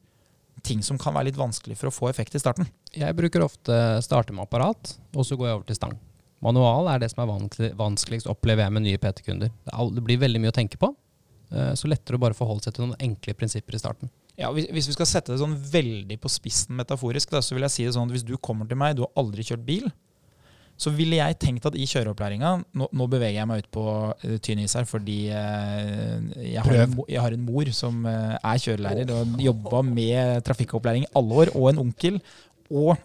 ting som kan være litt vanskelig for å få effekt i starten. Jeg bruker ofte starte med apparat, og så går jeg over til stang. Manual er det som er vanskeligst, opplever jeg med nye PT-kunder. Det, blir veldig mye å tenke på. eh, Så lettere å bare forholde seg til noen enkle prinsipper i starten. Ja, hvis vi skal sette det sånn veldig på spissen metaforisk, da, så vil jeg si det sånn at hvis du kommer til meg, du har aldri kjørt bil, så ville jeg tenkt at i kjøreopplæringa Nå, nå beveger jeg meg ut på uh, tynn is her fordi eh, jeg, har en, jeg har en mor som eh, er kjørelærer og jobba med trafikkopplæring i alle år, og en onkel og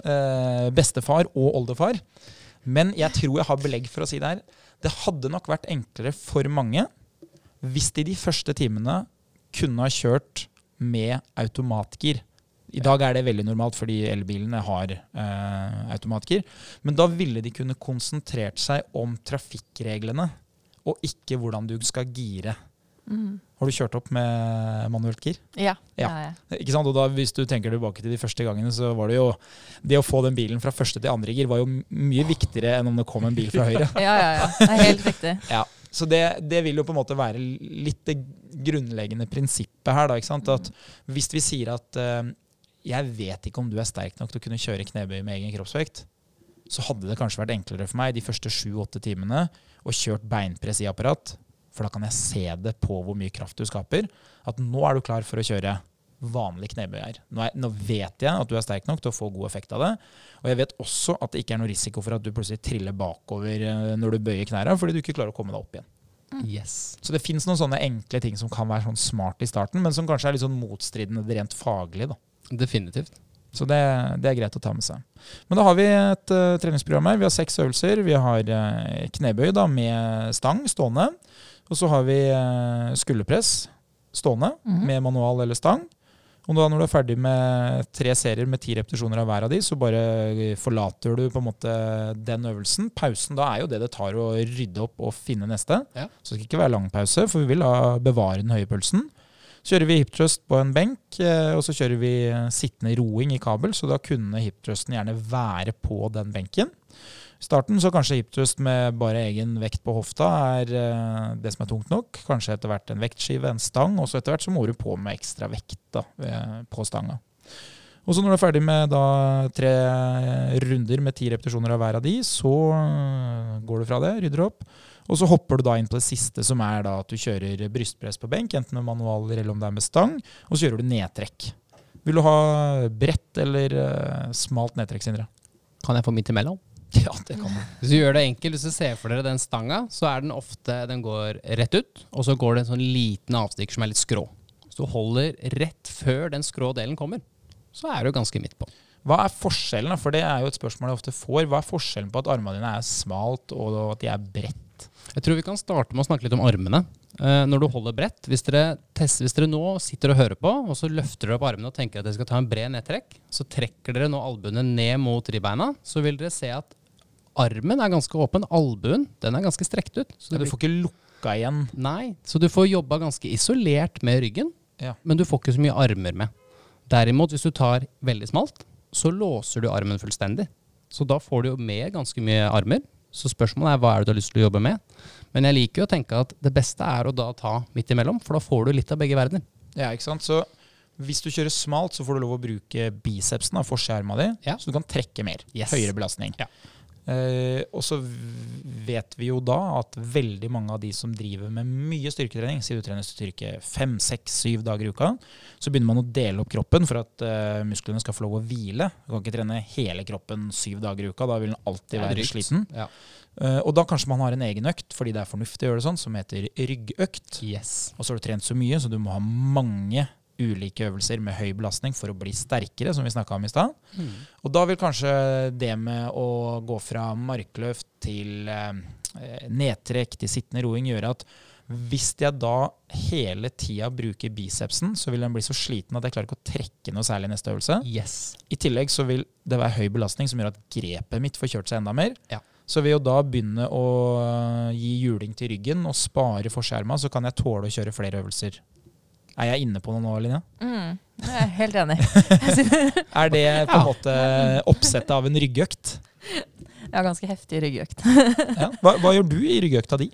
bestefar og oldefar. Men jeg tror jeg har belegg for å si det her. Det hadde nok vært enklere for mange hvis de de første timene kunne ha kjørt med automatgir. I dag er det veldig normalt fordi elbilene har eh, automatgir. Men da ville de kunne konsentrert seg om trafikkreglene, og ikke hvordan du skal gire. Mm. Har du kjørt opp med manuelt gir? Ja, ja. Ja. ja. Ikke sant? Og da, hvis du tenker tilbake til de første gangene, så var det jo Det å få den bilen fra første til andre gir var jo mye viktigere enn om det kom en bil fra høyre. Ja, ja, ja. Det er helt riktig. Ja, så det, det vil jo på en måte være litt det grunnleggende prinsippet her. da, ikke sant? At Hvis vi sier at eh, jeg vet ikke om du er sterk nok til å kunne kjøre knebøy med egen kroppsvekt, så hadde det kanskje vært enklere for meg de første sju-åtte timene å kjørt beinpress i apparat, for da kan jeg se det på hvor mye kraft du skaper. At nå er du klar for å kjøre vanlig knebøy her. Nå, er, nå vet jeg at du er sterk nok til å få god effekt av det. Og jeg vet også at det ikke er noe risiko for at du plutselig triller bakover eh, når du bøyer knærne, fordi du ikke klarer å komme deg opp igjen. Yes. Så det fins noen sånne enkle ting som kan være sånn smart i starten, men som kanskje er litt sånn motstridende rent faglig. da. Definitivt. Så det, det er greit å ta med seg. Men da har vi et uh, treningsprogram her. Vi har seks øvelser. Vi har uh, knebøy da, med stang stående. Og så har vi uh, skulderpress stående Mhm. med manual eller stang. Og da når du er ferdig med tre serier med ti repetisjoner av hver av de, så bare forlater du på en måte den øvelsen. Pausen da er jo det det tar å rydde opp og finne neste. Ja. Så det skal ikke være lang pause, for vi vil da bevare den høye pulsen. Kjører vi hiptrust på en benk, eh, og så kjører vi eh, sittende roing i kabel, så da kunne hiptrusten gjerne være på den benken. I starten så kanskje hiptrust med bare egen vekt på hofta er eh, det som er tungt nok. Kanskje etter hvert en vektskive, en stang, og så etter hvert så må du på med ekstra vekt da, på stanga. Og så når du er ferdig med da tre runder med ti repetisjoner av hver av de, så går du fra det, rydder opp. Og så hopper du da inn på det siste, som er da at du kjører brystpress på benk, enten med manualer eller om det er med stang, og så gjør du nedtrekk. Vil du ha bredt eller øh, smalt nedtrekk, Sindre? Kan jeg få midt imellom? Ja, det kan du. Hvis du gjør det enkelt, hvis du ser for dere den stanga, så er den ofte Den går rett ut, og så går det en sånn liten avstikker som er litt skrå. Hvis du holder rett før den skrå delen kommer, så er du ganske midt på. Hva er forskjellen, for det er jo et spørsmål jeg ofte får. Hva er forskjellen på at armene dine er smalt og at de er bredt? Jeg tror vi kan starte med å snakke litt om armene. Eh, når du holder bredt, hvis dere, tester, hvis dere nå sitter og hører på, og så løfter dere opp armene og tenker at dere skal ta en bred nedtrekk, så trekker dere nå albuene ned mot ribbeina, så vil dere se at armen er ganske åpen. Albuen den er ganske strekt ut. Så Du får ikke lukka igjen. nei, så du får jobba ganske isolert med ryggen, Ja. men du får ikke så mye armer med. Derimot, hvis du tar veldig smalt, så låser du armen fullstendig. Så da får du jo med ganske mye armer. Så spørsmålet er hva er det du har lyst til å jobbe med. Men jeg liker jo å tenke at det beste er å da ta midt imellom, for da får du litt av begge verdener. Ja, ikke sant? Så hvis du kjører smalt, så får du lov å bruke bicepsen, for forsida di, Ja. så du kan trekke mer. Yes. Høyere belastning. Ja. Eh, og så vet vi jo da at veldig mange av de som driver med mye styrketrening, sier du trener styrke fem, seks, syv dager i uka, så begynner man å dele opp kroppen for at eh, musklene skal få lov å hvile. Du kan ikke trene hele kroppen syv dager i uka, da vil den alltid være sliten. Ja. Eh, og da kanskje man har en egen økt, fordi det er fornuftig å gjøre det sånn, som heter ryggøkt. Yes. Og så har du trent så mye, så du må ha mange ulike øvelser med høy belastning for å bli sterkere, som vi snakka om i stad. Og da vil kanskje det med å gå fra markløft til eh, nedtrekk til sittende roing gjøre at hvis jeg da hele tida bruker bicepsen, så vil den bli så sliten at jeg klarer ikke å trekke noe særlig i neste øvelse. Yes. I tillegg så vil det være høy belastning som gjør at grepet mitt får kjørt seg enda mer. Ja. Så ved å da begynne å gi juling til ryggen og spare forskjerma, så kan jeg tåle å kjøre flere øvelser. Er jeg inne på noe nå, Linja? Mm, jeg er helt enig. Er det på en måte oppsettet av en ryggøkt? Har ganske heftig ryggøkt. Ja. Hva, hva gjør du i ryggøkta di?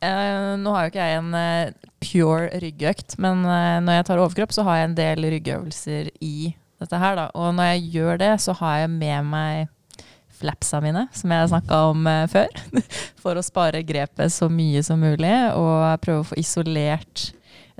Eh, nå har jo ikke jeg en uh, pure ryggøkt, men uh, når jeg tar overkropp, så har jeg en del ryggøvelser i dette her, da. Og når jeg gjør det, så har jeg med meg flapsa mine, som jeg snakka om uh, før. For å spare grepet så mye som mulig, og prøve å få isolert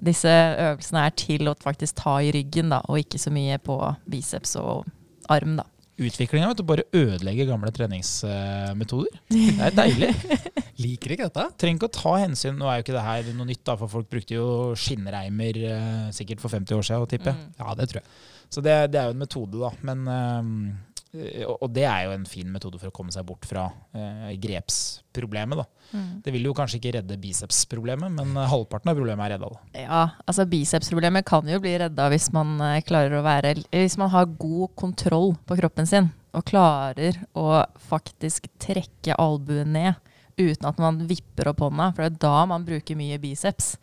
disse øvelsene er til å faktisk ta i ryggen, da, og ikke så mye på biceps og arm, da. Utviklinga vet du, bare ødelegger gamle treningsmetoder. Det er deilig. Liker ikke dette? Trenger ikke å ta hensyn Nå er jo ikke det her noe nytt, da, for folk brukte jo skinnreimer eh, sikkert for 50 år siden, tipper jeg. Mm. Ja, det tror jeg. Så det, det er jo en metode, da. Men, eh, og og det er jo en fin metode for å komme seg bort fra eh, grepsproblemet. da. Mm. Det vil jo kanskje ikke redde bicepsproblemet, men eh, halvparten av problemet er redda. da. Ja, altså bicepsproblemet kan jo bli redda hvis man eh, klarer å være Hvis man har god kontroll på kroppen sin og klarer å faktisk trekke albuen ned uten at man vipper opp hånda, for det er da man bruker mye biceps.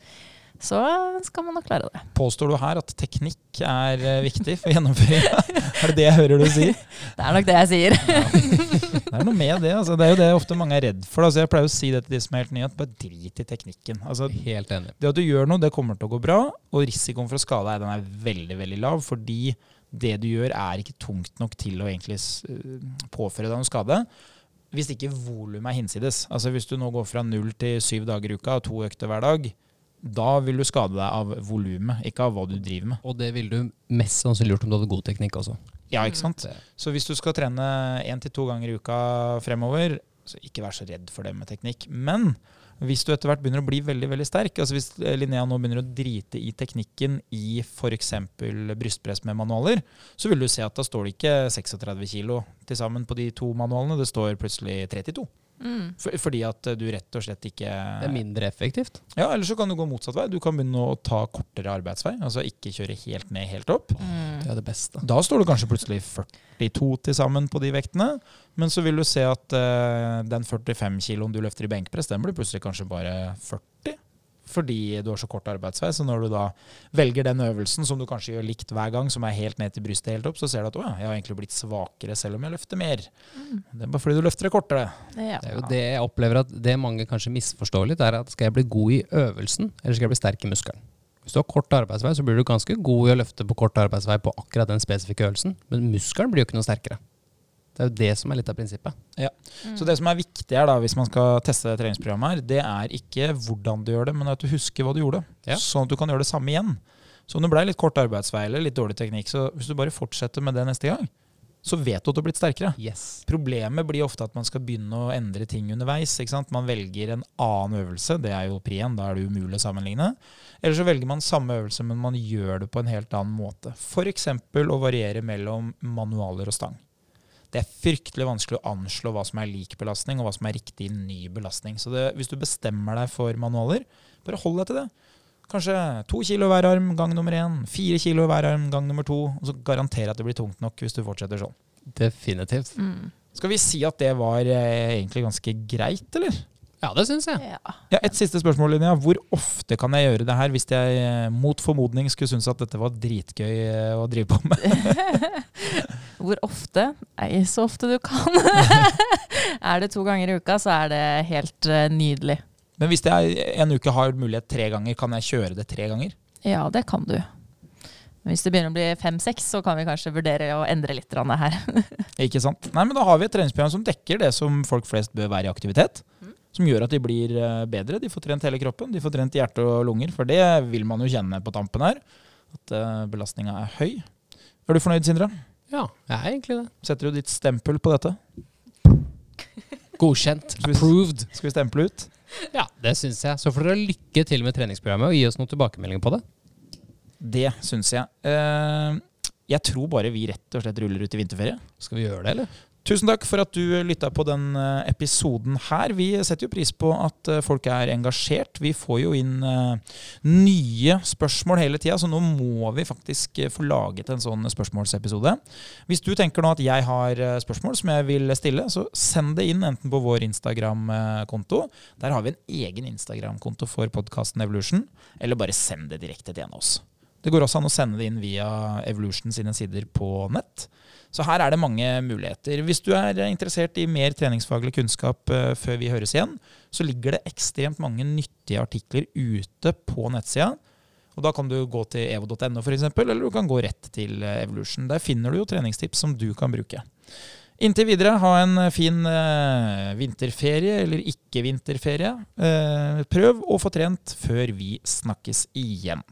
Så skal man nok klare det. Påstår du her at teknikk er eh, viktig for gjennomføringa? er det det jeg hører du sier? Det er nok det jeg sier. Det er noe med det. altså. Det er jo det ofte mange er redd for. Altså, jeg pleier å si det til de som er helt nye, at bare drit i teknikken. Altså, Helt enig. det at du gjør noe, det kommer til å gå bra, og risikoen for å skade deg den er veldig veldig lav, fordi det du gjør er ikke tungt nok til å egentlig øh, påføre deg noen skade. Hvis ikke volumet er hinsides. Altså Hvis du nå går fra null til syv dager i uka og to økter hver dag, da vil du skade deg av volumet, ikke av hva du driver med. Og det ville du mest sannsynlig gjort om du hadde god teknikk også. Ja, ikke sant? Så hvis du skal trene én til to ganger i uka fremover, så ikke vær så redd for det med teknikk. Men hvis du etter hvert begynner å bli veldig veldig sterk, altså hvis Linnea nå begynner å drite i teknikken i f.eks. brystpress med manualer, så vil du se at da står det ikke 36 kilo til sammen på de to manualene, det står plutselig 32. Mm. For, fordi at du rett og slett ikke Det er mindre effektivt. Ja, Eller så kan du gå motsatt vei. Du kan begynne å ta kortere arbeidsvei. Altså ikke kjøre helt ned, helt opp. Mm. Det er det beste. Da står du kanskje plutselig 42 til sammen på de vektene. Men så vil du se at uh, den 45 kiloen du løfter i benkpress, den blir plutselig kanskje bare 40. Fordi du har så kort arbeidsvei. Så når du da velger den øvelsen som du kanskje gjør likt hver gang, som er helt ned til brystet helt opp, så ser du at å ja, jeg har egentlig blitt svakere selv om jeg løfter mer. Det er bare fordi du løfter det kortere. Ja. Det er jo det jeg opplever at det mange kanskje misforstår litt, er at skal jeg bli god i øvelsen, eller skal jeg bli sterk i muskelen? Hvis du har kort arbeidsvei, så blir du ganske god i å løfte på kort arbeidsvei på akkurat den spesifikke øvelsen, men muskelen blir jo ikke noe sterkere. Det er jo det som er litt av prinsippet. Så det som er viktig her da, hvis man skal teste treningsprogrammet her, det er ikke hvordan du gjør det, men at du husker hva du gjorde. Ja. Sånn at du kan gjøre det samme igjen. Så om det ble litt kort arbeidsvei eller litt dårlig teknikk, så hvis du bare fortsetter med det neste gang, så vet du at du har blitt sterkere. Yes. Problemet blir ofte at man skal begynne å endre ting underveis. ikke sant? Man velger en annen øvelse, det er jo pri 1, da er det umulig å sammenligne. Eller så velger man samme øvelse, men man gjør det på en helt annen måte. F.eks. å variere mellom manualer og stang. Det er fryktelig vanskelig å anslå hva som er lik belastning, og hva som er riktig ny belastning. Så det, hvis du bestemmer deg for manualer, bare hold deg til det. Kanskje to kilo hver arm gang nummer én, fire kilo hver arm gang nummer to. Og så garanterer jeg at det blir tungt nok hvis du fortsetter sånn. Definitivt. Mm. Skal vi si at det var eh, egentlig ganske greit, eller? Ja, det syns jeg. Ja. Ja, Et siste spørsmål, Linnea. Hvor ofte kan jeg gjøre det her hvis jeg eh, mot formodning skulle synes at dette var dritgøy eh, å drive på med? Hvor ofte? Nei, så ofte du kan. er det to ganger i uka, så er det helt eh, nydelig. Men hvis jeg en uke har mulighet tre ganger, kan jeg kjøre det tre ganger? Ja, det kan du. Men hvis det begynner å bli fem-seks, så kan vi kanskje vurdere å endre litt her. Ikke sant? Nei, men Da har vi et treningsprogram som dekker det som folk flest bør være i aktivitet. Som gjør at de blir eh, bedre. De får trent hele kroppen. De får trent hjerte og lunger. For det vil man jo kjenne på tampen her. At uh, belastninga er høy. Er du fornøyd, Sindre? Ja, jeg er egentlig det. Setter du ditt stempel på dette? Godkjent. Approved. Skal vi stemple ut? Ja, det syns jeg. Så får dere lykke til med treningsprogrammet og gi oss noen tilbakemeldinger på det. Det syns jeg. Eh, jeg tror bare vi rett og slett ruller ut i vinterferie. Skal vi gjøre det, eller? Tusen takk for at du lytta på den eh, episoden her. Vi setter jo pris på at eh, folk er engasjert. Vi får jo inn eh, nye spørsmål hele tida, så nå må vi faktisk få laget en sånn spørsmålsepisode. Hvis du tenker nå at jeg har spørsmål som jeg vil stille, så send det inn enten på vår Instagram-konto. Der har vi en egen Instagram-konto for podkasten Evolution. Eller bare send det direkte til en av oss. Det går også an å sende det inn via Evolution sine sider på nett. Så her er det mange muligheter. Hvis du er interessert i mer treningsfaglig kunnskap eh, før vi høres igjen, så ligger det ekstremt mange nyttige artikler ute på nettsida Og Da kan du gå til evo.no f.eks., eller du kan gå rett til eh, Evolution. Der finner du jo treningstips som du kan bruke. Inntil videre, ha en fin eh, vinterferie eller ikke-vinterferie. Prøv å få trent før vi snakkes igjen.